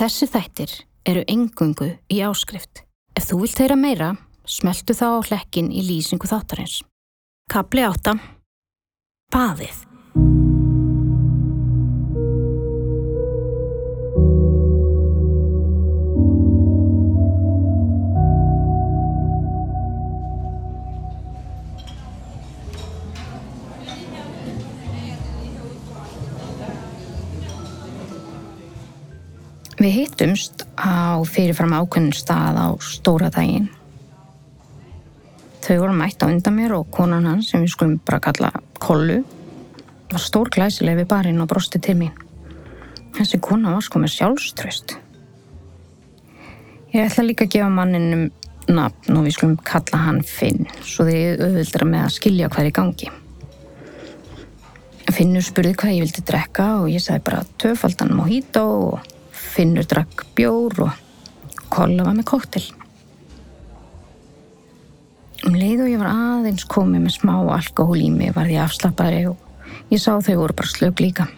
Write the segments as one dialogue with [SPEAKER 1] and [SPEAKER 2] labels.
[SPEAKER 1] Þessi þættir eru engungu í áskrift. Ef þú vilt heyra meira, smeltu þá á hlekkin í lýsingu þáttarins. Kapli 8. Baðið. Við hittumst á fyrirfram ákveðnum stað á stóra daginn. Þau voru mætt á undan mér og konan hans sem við skulum bara kalla Kollu var stór glæsileg við barinn og brosti til mín. Þessi kona var sko með sjálfströst. Ég ætla líka að gefa manninum nafn og við skulum kalla hann Finn svo þið auðvildra með að skilja hvað er í gangi. Finnur spurði hvað ég vildi drekka og ég sagði bara töfaldan mojito og Finnur drakk bjór og Kolla var með kóttel. Um leið og ég var aðeins komið með smá alkohól í mig var ég afslappari og ég sá þau voru bara slög líka.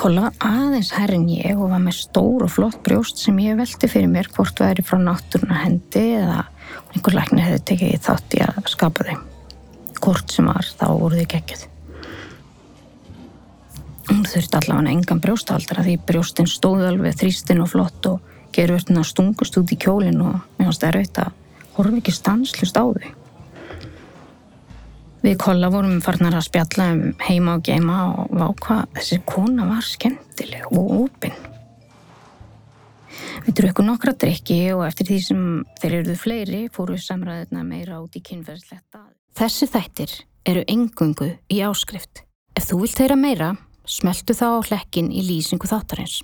[SPEAKER 1] Kolla var aðeins herr en ég og var með stór og flott brjóst sem ég velti fyrir mér hvort væri frá náttúruna hendi eða einhver læknir hefði tekið þátt í að skapa þau. Hvort sem var þá voru þau geggjöð. Þurfti allavega engan brjóstahaldara því brjóstin stóði alveg þrýstin og flott og gerurna stungust út í kjólinn og mér fannst erfitt að horfa ekki stanslust á þau. Við kolla vorum farnar að spjalla um heima og geima og váka þessi kona var skemmtileg og opinn. Við drukkum nokkra drikki og eftir því sem þeir eruðu fleiri fóru samræðina meira út í kynferðsletta. Þessi þættir eru engungu í áskrift. Ef þú vilt heyra meira, smeltu þá hlekkin í lýsingu þáttarins.